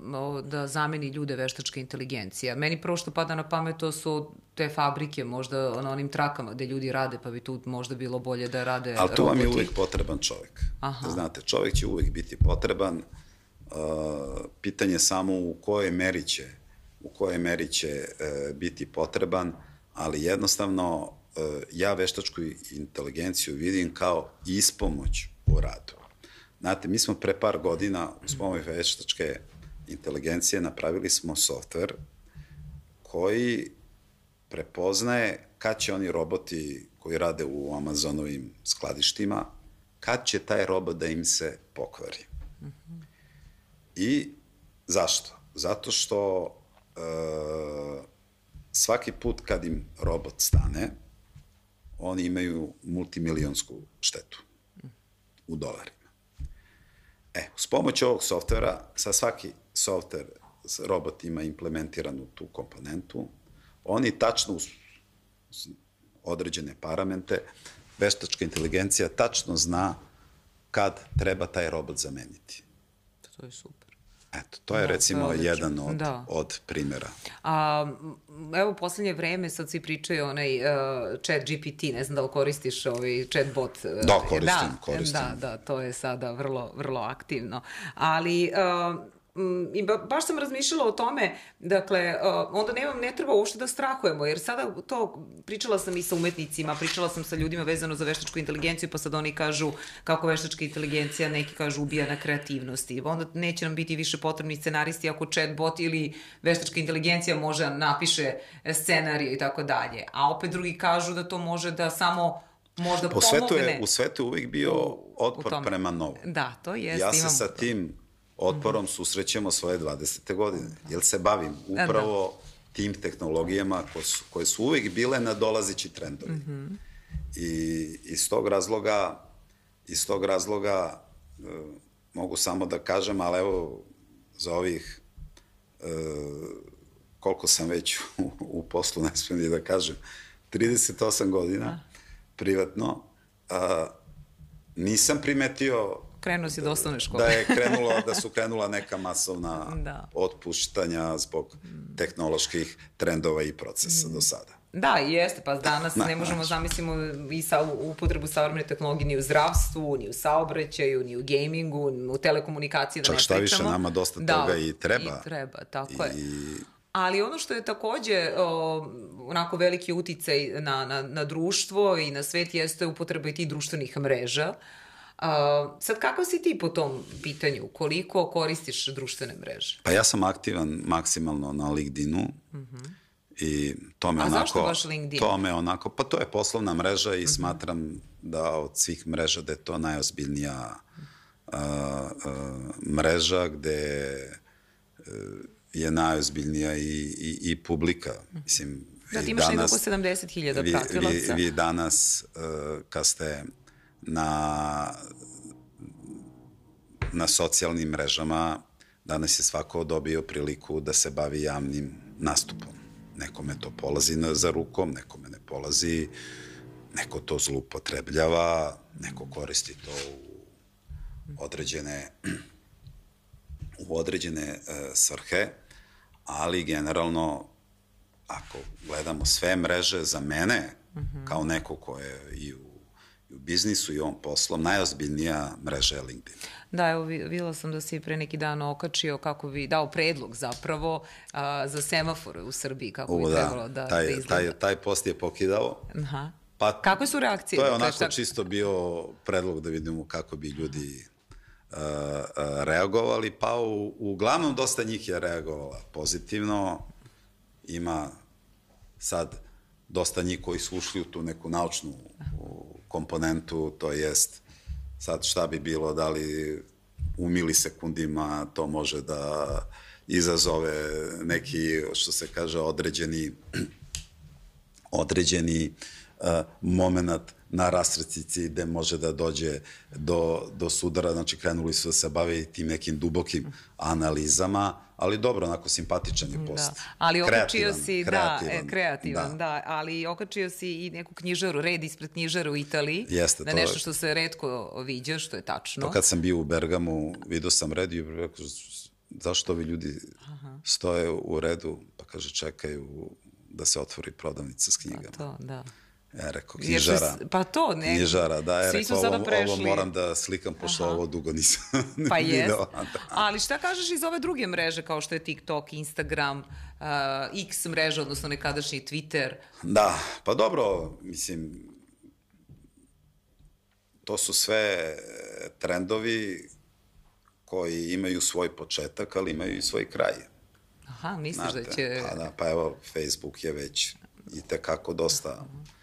da zameni ljude veštačka inteligencija? Meni prvo što pada na pamet to su te fabrike, možda na onim trakama gde ljudi rade, pa bi tu možda bilo bolje da rade Ali tu vam je uvek potreban čovek. Aha. Znate, čovek će uvek biti potreban, uh, pitanje samo u kojoj meri će, u kojoj meri će uh, biti potreban, ali jednostavno uh, ja veštačku inteligenciju vidim kao ispomoć u radu. Znate, mi smo pre par godina uz pomoć veštačke inteligencije napravili smo softver koji prepoznaje kad će oni roboti koji rade u Amazonovim skladištima, kad će taj robot da im se pokvari. Mm -hmm. I zašto? Zato što e, svaki put kad im robot stane, oni imaju multimilionsku štetu u dolarima. E, s pomoć ovog softvera, sa svaki softver robot ima implementiranu tu komponentu, oni tačno uz određene paramente, veštačka inteligencija tačno zna kad treba taj robot zameniti. To je super. Eto, to je da, recimo to je jedan od, da. od primjera. A, evo, poslednje vreme sad svi pričaju onaj uh, chat GPT, ne znam da li koristiš ovaj chat bot. Uh, da, koristim, da, koristim. Da, da, to je sada vrlo, vrlo aktivno. Ali, uh, I ba, baš sam razmišljala o tome, dakle, onda nemam, ne treba uopšte da strahujemo, jer sada to, pričala sam i sa umetnicima, pričala sam sa ljudima vezano za veštačku inteligenciju, pa sad oni kažu kako veštačka inteligencija, neki kažu ubija na kreativnosti. Onda neće nam biti više potrebni scenaristi ako chatbot ili veštačka inteligencija može da napiše scenariju i tako dalje. A opet drugi kažu da to može da samo možda po pomogne. Svetu je, u svetu uvijek bio otpor prema novom. Da, to jeste. Ja se sa tim otporom mm -hmm. susrećemo svoje 20. godine, jer se bavim da. upravo tim tehnologijama koje su, koje su uvek bile na dolazići trendovi. Mm -hmm. I iz tog razloga, iz tog razloga e, mogu samo da kažem, ali evo za ovih e, koliko sam već u, u poslu, *laughs* ne smijem da kažem, 38 godina da. privatno, a, nisam primetio krenuo si do osnovne škole. Da je krenulo, da su krenula neka masovna *laughs* da. otpuštanja zbog tehnoloških trendova i procesa mm. do sada. Da, jeste, pa danas ne možemo zamislimo i sa upotrebu savremene tehnologije ni u zdravstvu, ni u saobraćaju, ni u gamingu, ni u telekomunikaciji, da Čak šta više, nama dosta da, toga i treba. I treba, tako I... je. Ali ono što je takođe o, onako veliki uticaj na, na, na društvo i na svet jeste upotreba i tih društvenih mreža. Uh, A, sad, kako si ti po tom pitanju? Koliko koristiš društvene mreže? Pa ja sam aktivan maksimalno na LinkedInu. Mm -hmm. I to me A onako... zašto baš LinkedIn? To me onako, pa to je poslovna mreža i mm -hmm. smatram da od svih mreža da je to najozbiljnija uh, uh, mreža gde uh, je najozbiljnija i, i, i publika. Mislim, da, ti imaš danas, oko 70.000 pratilaca. Vi, vi, vi danas, uh, kad ste na, na socijalnim mrežama, danas je svako dobio priliku da se bavi javnim nastupom. Nekome to polazi na, za rukom, nekome ne polazi, neko to zlupotrebljava, neko koristi to u određene u određene uh, svrhe, ali generalno ako gledamo sve mreže za mene, mm -hmm. kao neko ko je i u, u biznisu i ovom poslom, najozbiljnija mreža je LinkedIn. Da, evo videla sam da si pre neki dan okačio kako bi dao predlog zapravo a, za semafore u Srbiji, kako u, bi da, trebalo da, taj, da izgleda. Taj, taj post je pokidao. Aha. Pa, Kakve su reakcije? To je onako šta... čisto bio predlog da vidimo kako bi ljudi uh, reagovali, pa u, uglavnom dosta njih je reagovala pozitivno, ima sad dosta njih koji su ušli u tu neku naučnu komponentu, to jest sad šta bi bilo, da li u milisekundima to može da izazove neki, što se kaže, određeni *clears throat* određeni uh, moment na rastrecici gde može da dođe do, do sudara, znači krenuli su da se bave tim nekim dubokim analizama, ali dobro, onako simpatičan je post. Da. Ali okačio si, kreativan, da, e, kreativan, da. da, ali okačio si i neku knjižaru, red ispred knjižaru u Italiji. Jeste, da to nešto što se redko viđa, što je tačno. To kad sam bio u Bergamu, vidio sam red i rekao, zašto ovi ljudi Aha. stoje u redu, pa kaže čekaju da se otvori prodavnica s knjigama. Pa to, da. Ja rekao, knjižara. Pa to, ne. Knjižara, da. Ja rekao, ovo, ovo moram da slikam, pošto Aha. ovo dugo nisam *laughs* Pa jest. Da. Ali šta kažeš iz ove druge mreže, kao što je TikTok, Instagram, uh, X mreža, odnosno nekadašnji Twitter? Da, pa dobro, mislim, to su sve trendovi koji imaju svoj početak, ali imaju i svoj kraj. Aha, misliš da Znate, da će... Pa da, pa evo, Facebook je već i tekako dosta... Aha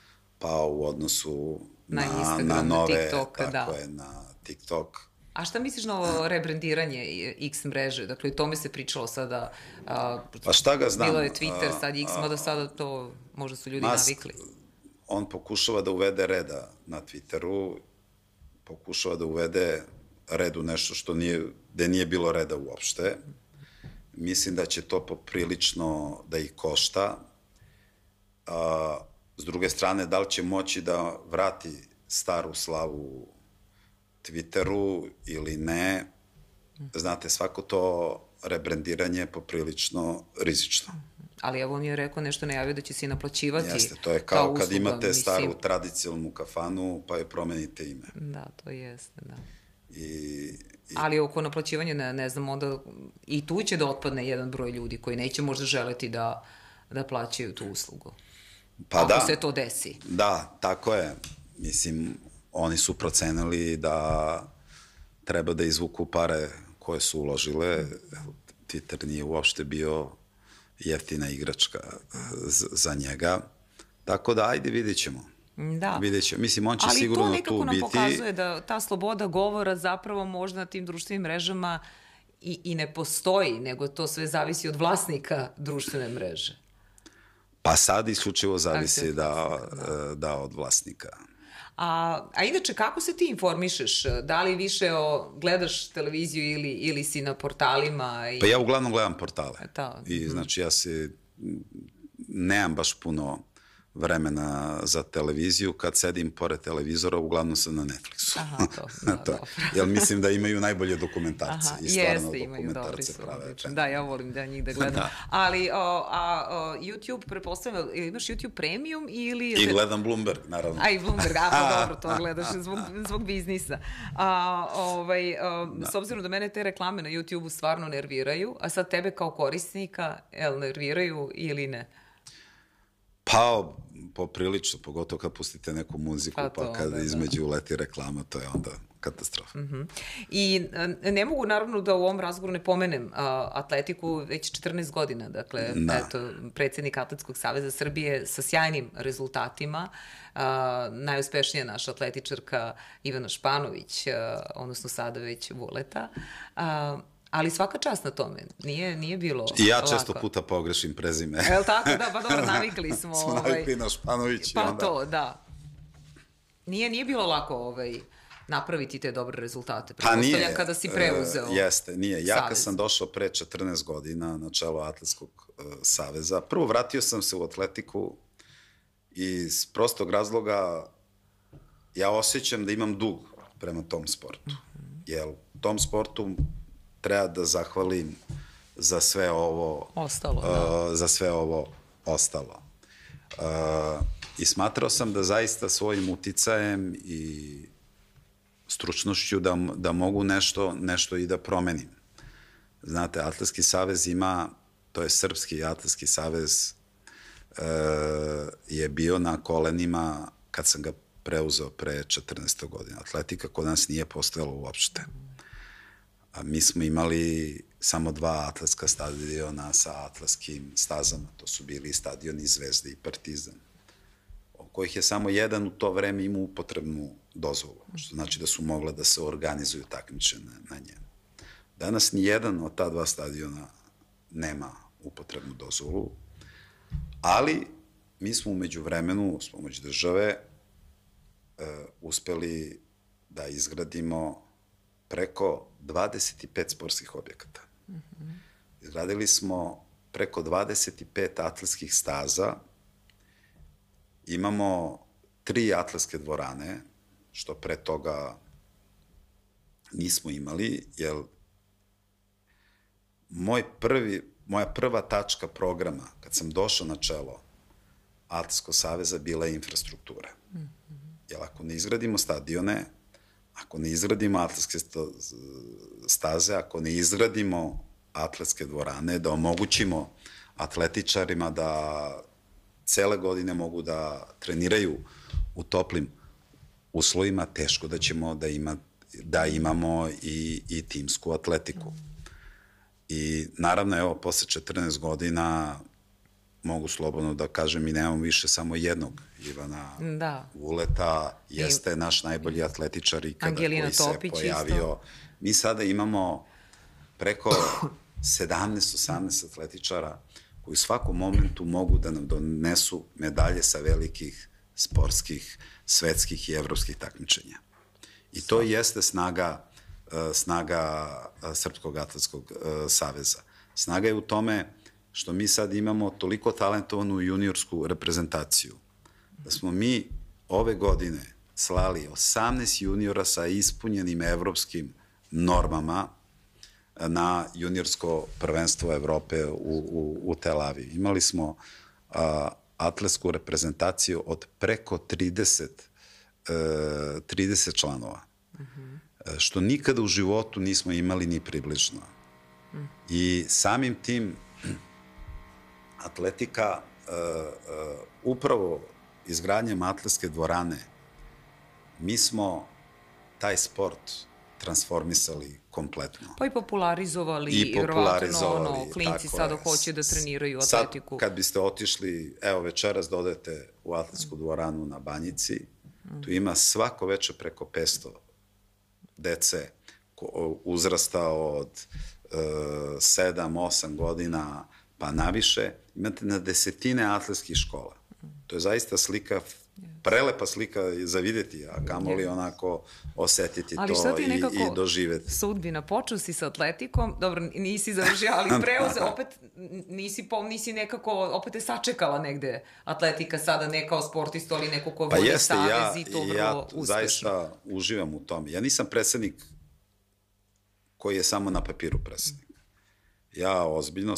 pao u odnosu na, na, Instagram, na nove, na TikTok, tako da. je, na TikTok. A šta misliš na ovo rebrandiranje X mreže? Dakle, i tome se pričalo sada. A, pa šta ga znam? Bilo je Twitter, sad X, mada sada to možda su ljudi Mas, navikli. On pokušava da uvede reda na Twitteru, pokušava da uvede red u nešto što nije, gde nije bilo reda uopšte. Mislim da će to poprilično da ih košta. A, S druge strane, da li će moći da vrati staru slavu Twitteru ili ne, znate, svako to rebrandiranje je poprilično rizično. Ali evo on je rekao nešto najavio da će se i naplaćivati. Jeste, to je kao, kao usluga, kad imate mislim. staru tradicionalnu kafanu, pa je promenite ime. Da, to jeste, da. I, i... Ali oko naplaćivanja, ne, ne znam, onda i tu će da otpadne jedan broj ljudi koji neće možda želeti da, da plaćaju tu uslugu. Pa ako da, se to desi. Da, tako je. Mislim, oni su procenili da treba da izvuku pare koje su uložile. Twitter nije uopšte bio jeftina igračka za njega. Tako da, ajde, vidit ćemo. Da. Vidjet ćemo. Mislim, on će Ali sigurno tu biti... Ali to nekako nam pokazuje da ta sloboda govora zapravo možda na tim društvenim mrežama i, i ne postoji, nego to sve zavisi od vlasnika društvene mreže. Pa sad isključivo zavisi da, da. da od vlasnika. A, a inače, kako se ti informišeš? Da li više o, gledaš televiziju ili, ili si na portalima? I... Pa ja uglavnom gledam portale. E, ta, I mhm. znači ja se nemam baš puno vremena za televiziju, kad sedim pored televizora, uglavnom sam na Netflixu. Aha, *laughs* to. Da, to. Jer mislim da imaju najbolje dokumentarce. Aha, I stvarno jeste, imaju dobri su, prave. Da, ja volim da njih da gledam. da. Ali o, a, o, YouTube, prepostavljam, imaš YouTube Premium ili... I gledam Bloomberg, naravno. A i Bloomberg, a pa *laughs* dobro, to gledaš zbog, zbog biznisa. A, ovaj, a, da. S obzirom da mene te reklame na YouTube-u stvarno nerviraju, a sad tebe kao korisnika, el, nerviraju ili ne? Pa, poprilično, pogotovo kad pustite neku muziku, pa, pa kada da, između da. uleti reklama, to je onda katastrofa. Mm -hmm. I ne mogu naravno da u ovom razgovoru ne pomenem a, atletiku već 14 godina, dakle, da. eto, predsednik Atletskog saveza Srbije sa sjajnim rezultatima, a, najuspešnija naša atletičarka Ivana Španović, a, odnosno sada već Vuleta, a, Ali svaka čast na tome. Nije, nije bilo I ja često lako. puta pogrešim prezime. Je li tako? Da, pa dobro, *laughs* navikli smo. smo ovaj, navikli na Španović pa i onda... Pa to, da. Nije, nije bilo lako ovaj, napraviti te dobre rezultate. Pa nije. kada si preuzeo. Uh, jeste, nije. Ja kad sam došao pre 14 godina na čelo Atletskog uh, saveza, prvo vratio sam se u atletiku iz prostog razloga ja osjećam da imam dug prema tom sportu. Mm -hmm. Jer tom sportu treba da zahvalim za sve ovo ostalo, da. uh, za sve ovo ostalo. Uh, I smatrao sam da zaista svojim uticajem i stručnošću da, da mogu nešto, nešto i da promenim. Znate, Atletski savez ima, to je Srpski Atletski savez, uh, je bio na kolenima kad sam ga preuzeo pre 14. godina. Atletika kod nas nije postojala uopšte. A mi smo imali samo dva atletska stadiona sa atletskim stazama. To su bili stadioni Zvezde i Partizan, kojih je samo jedan u to vreme imao upotrebnu dozvolu, što znači da su mogla da se organizuju takmiče na, na njemu. Danas ni jedan od ta dva stadiona nema upotrebnu dozvolu, ali mi smo umeđu vremenu, s pomoć države, uh, uspeli da izgradimo preko 25 sportskih objekata. Mm -hmm. Izgradili smo preko 25 atletskih staza, imamo tri atletske dvorane, što pre toga nismo imali, jer moj prvi, moja prva tačka programa, kad sam došao na čelo Atletskog saveza, bila je infrastruktura. Mm -hmm. Jer ako ne izgradimo stadione, ako ne izgradimo atletske staze, ako ne izgradimo atletske dvorane, da omogućimo atletičarima da cele godine mogu da treniraju u toplim uslovima, teško da ćemo da, ima, da imamo i, i timsku atletiku. I naravno, evo, posle 14 godina mogu slobodno da kažem mi nemamo više samo jednog Ivana da. Vuleta jeste I... naš najbolji atletičar i kada Angelina koji Topić se pojavio. Isto. Mi sada imamo preko 17-18 atletičara koji u svakom momentu mogu da nam donesu medalje sa velikih sportskih, svetskih i evropskih takmičenja. I to jeste snaga, e, snaga e, Srpskog atletskog e, saveza. Snaga je u tome što mi sad imamo toliko talentovanu juniorsku reprezentaciju, da smo mi ove godine slali 18 juniora sa ispunjenim evropskim normama na juniorsko prvenstvo Evrope u, u, u Tel Aviv. Imali smo a, atletsku reprezentaciju od preko 30, e, 30 članova, uh -huh. što nikada u životu nismo imali ni približno. Uh -huh. I samim tim atletika uh, uh, upravo izgradnjem atletske dvorane mi smo taj sport transformisali kompletno. Pa i popularizovali, i popularizovali, ono, klinci sada hoće da treniraju atletiku. Sad, kad biste otišli, evo večeras dodete u atletsku dvoranu na Banjici, mm. tu ima svako veče preko 500 dece uzrasta od uh, 7-8 godina pa naviše, imate na desetine atletskih škola. To je zaista slika, prelepa slika za videti, a kamoli onako osetiti ali to i, i doživeti. Sudbina, počeo si sa atletikom, dobro, nisi završio, ali *laughs* preuzeo, opet nisi, po, nisi nekako, opet te sačekala negde atletika sada, ne kao sportista, ali neko ko pa vodi jeste, savez ja, i to vrlo ja uspešno. Ja zaista uživam u tome. Ja nisam predsednik koji je samo na papiru predsednik. Ja ozbiljno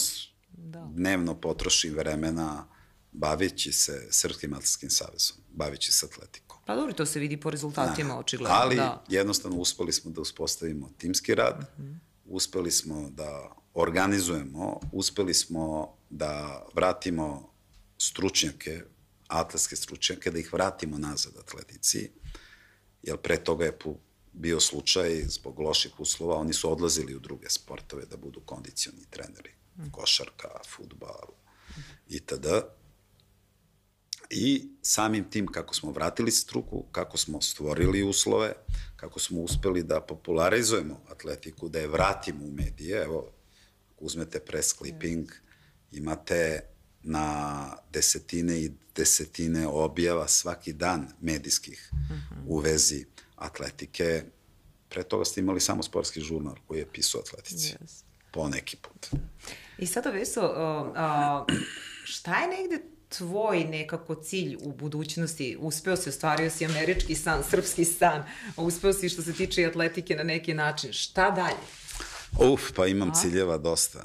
da. dnevno potrošim vremena baveći se Srpskim atletskim savezom, baveći se atletikom. Pa dobro, to se vidi po rezultatima, da. očigledno. Ali da. jednostavno uspeli smo da uspostavimo timski rad, mhm. -huh. uspeli smo da organizujemo, uspeli smo da vratimo stručnjake atletske stručnjake, da ih vratimo nazad atletici, jer pre toga je bio slučaj zbog loših uslova, oni su odlazili u druge sportove da budu kondicioni treneri, košarka, futbal itd. I samim tim kako smo vratili struku, kako smo stvorili uslove, kako smo uspeli da popularizujemo atletiku, da je vratimo u medije, evo, uzmete press clipping, imate na desetine i desetine objava svaki dan medijskih uh -huh. u vezi atletike. Pre toga ste imali samo sportski žurnal koji je pisao atletici. Yes. Po neki put. I sada, Veso, uh, uh, šta je negde tvoj nekako cilj u budućnosti? Uspeo si, ostvario si američki san, srpski san, uspeo si što se tiče atletike na neki način. Šta dalje? Uf, pa imam A? ciljeva dosta.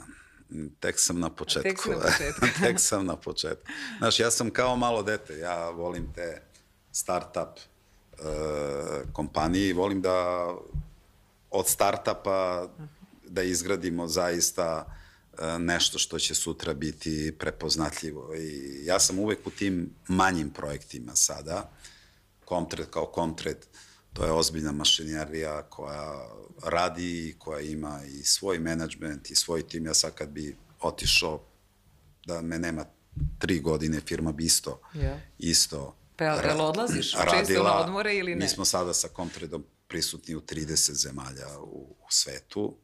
Tek sam na početku. Tek na početku. *laughs* Tek sam na početku. Znaš, ja sam kao malo dete, ja volim te start-up uh, kompanije i volim da od startapa da izgradimo zaista nešto što će sutra biti prepoznatljivo. I ja sam uvek u tim manjim projektima sada, Comtred kao Comtred, to je ozbiljna mašinerija koja radi, koja ima i svoj menadžment i svoj tim. Ja sad kad bi otišao da me nema tri godine, firma bi isto, yeah. isto Pa jel, odlaziš radila, često na odmore ili ne? Mi smo sada sa Comtredom prisutni u 30 zemalja u, u svetu.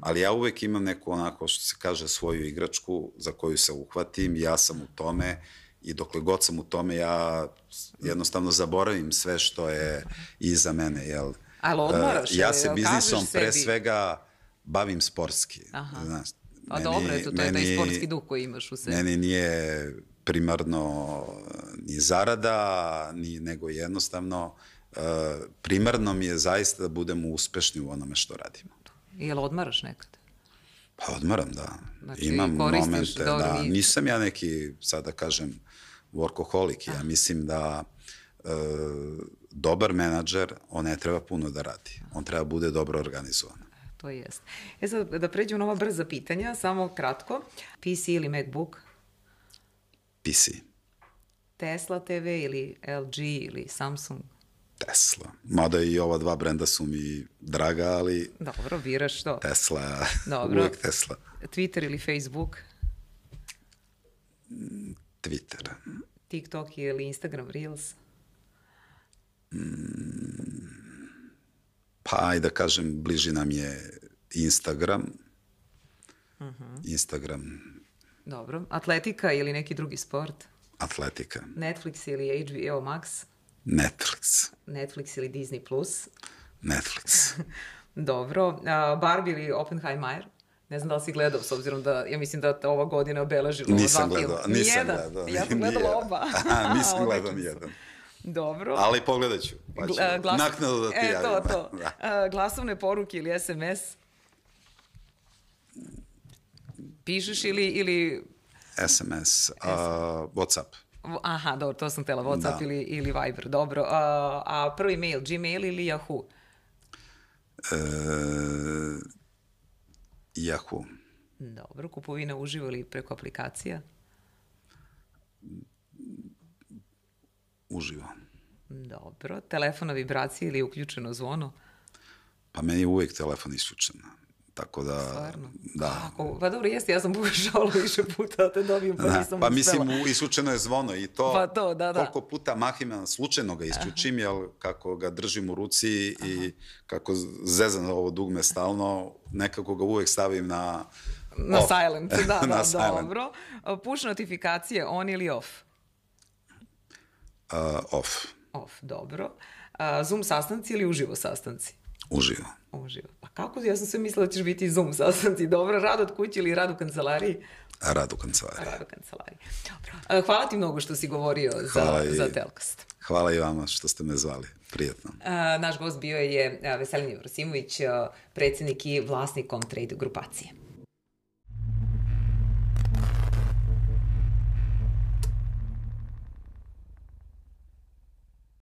Ali ja uvek imam neku onako, što se kaže, svoju igračku za koju se uhvatim, ja sam u tome i dokle god sam u tome, ja jednostavno zaboravim sve što je iza mene, jel? Ali odmaraš, uh, Ja se biznisom pre svega bavim sportski, Aha. znaš. Pa meni, dobro, eto, to meni, je taj sportski duh koji imaš u sebi. Meni nije primarno ni zarada, ni, nego jednostavno uh, primarno mi je zaista da budemo uspešni u onome što radimo. Jel odmaraš nekad? Pa odmaram, da. Znači, Imam momente, da, nisam ja neki, sada da kažem, workoholik, ja mislim da uh, dobar menadžer, on ne treba puno da radi. On treba bude dobro organizovan. To jest. E sad, da pređemo na ova brza pitanja, samo kratko. PC ili MacBook? PC. Tesla TV ili LG ili Samsung? Tesla. Mada i ova dva brenda su mi draga, ali... Dobro, biraš što? Tesla, Dobro. uvek Tesla. Twitter ili Facebook? Twitter. TikTok ili Instagram Reels? Mm, pa, ajde da kažem, bliži nam je Instagram. Uh mhm. -huh. Instagram. Dobro. Atletika ili neki drugi sport? Atletika. Netflix ili HBO Max? Netflix. Netflix ili Disney+. Plus? Netflix. *laughs* Dobro. Uh, Barbie ili Oppenheimer? Ne znam da li si gledao, s obzirom da ja mislim da ova godina obeležila nisam dva gledao, filma. Nisam nijedan. gledao. Ja sam gledala oba. *laughs* Aha, nisam *laughs* gledao nijedan. Dobro. Ali pogledat ću. Pa ću Glas... naknado da ti e, javim. To, to. da. glasovne poruke ili SMS? Pišeš ili... ili... SMS. Uh, Whatsapp. Aha, dobro, to sam tela, Whatsapp da. ili, ili Viber, dobro. A, a prvi mail, Gmail ili Yahoo? E, Yahoo. Dobro, kupovina uživo ili preko aplikacija? Uživo. Dobro, telefon na vibraciji ili uključeno zvono? Pa meni je uvek telefon isključen. Tako da... Stvarno? Da. Kako? Pa dobro, jeste, ja sam *laughs* pokušavala više puta da te dobijem, pa da, nisam Pa mislim, u, isključeno je zvono i to... Pa to, da, da. Koliko puta mahim, slučajno ga isključim, jel, kako ga držim u ruci Aha. i kako zezam ovo dugme stalno, nekako ga uvek stavim na... Na off. silent, da, *laughs* da, na silent. dobro. Push notifikacije, on ili off? Uh, off. Off, dobro. Uh, Zoom sastanci ili uživo sastanci? Uživo. Uživo. Pa kako? Ja sam sve mislila da ćeš biti Zoom sastanci. Dobro, rad od kuće ili rad u kancelariji? Rad u kancelariji. Rad u kancelariji. Dobro. Hvala ti mnogo što si govorio Hvala za, i, za Telkast. Hvala i vama što ste me zvali. Prijetno. naš gost bio je Veselin Jevrosimović, predsednik i vlasnik Comtrade grupacije.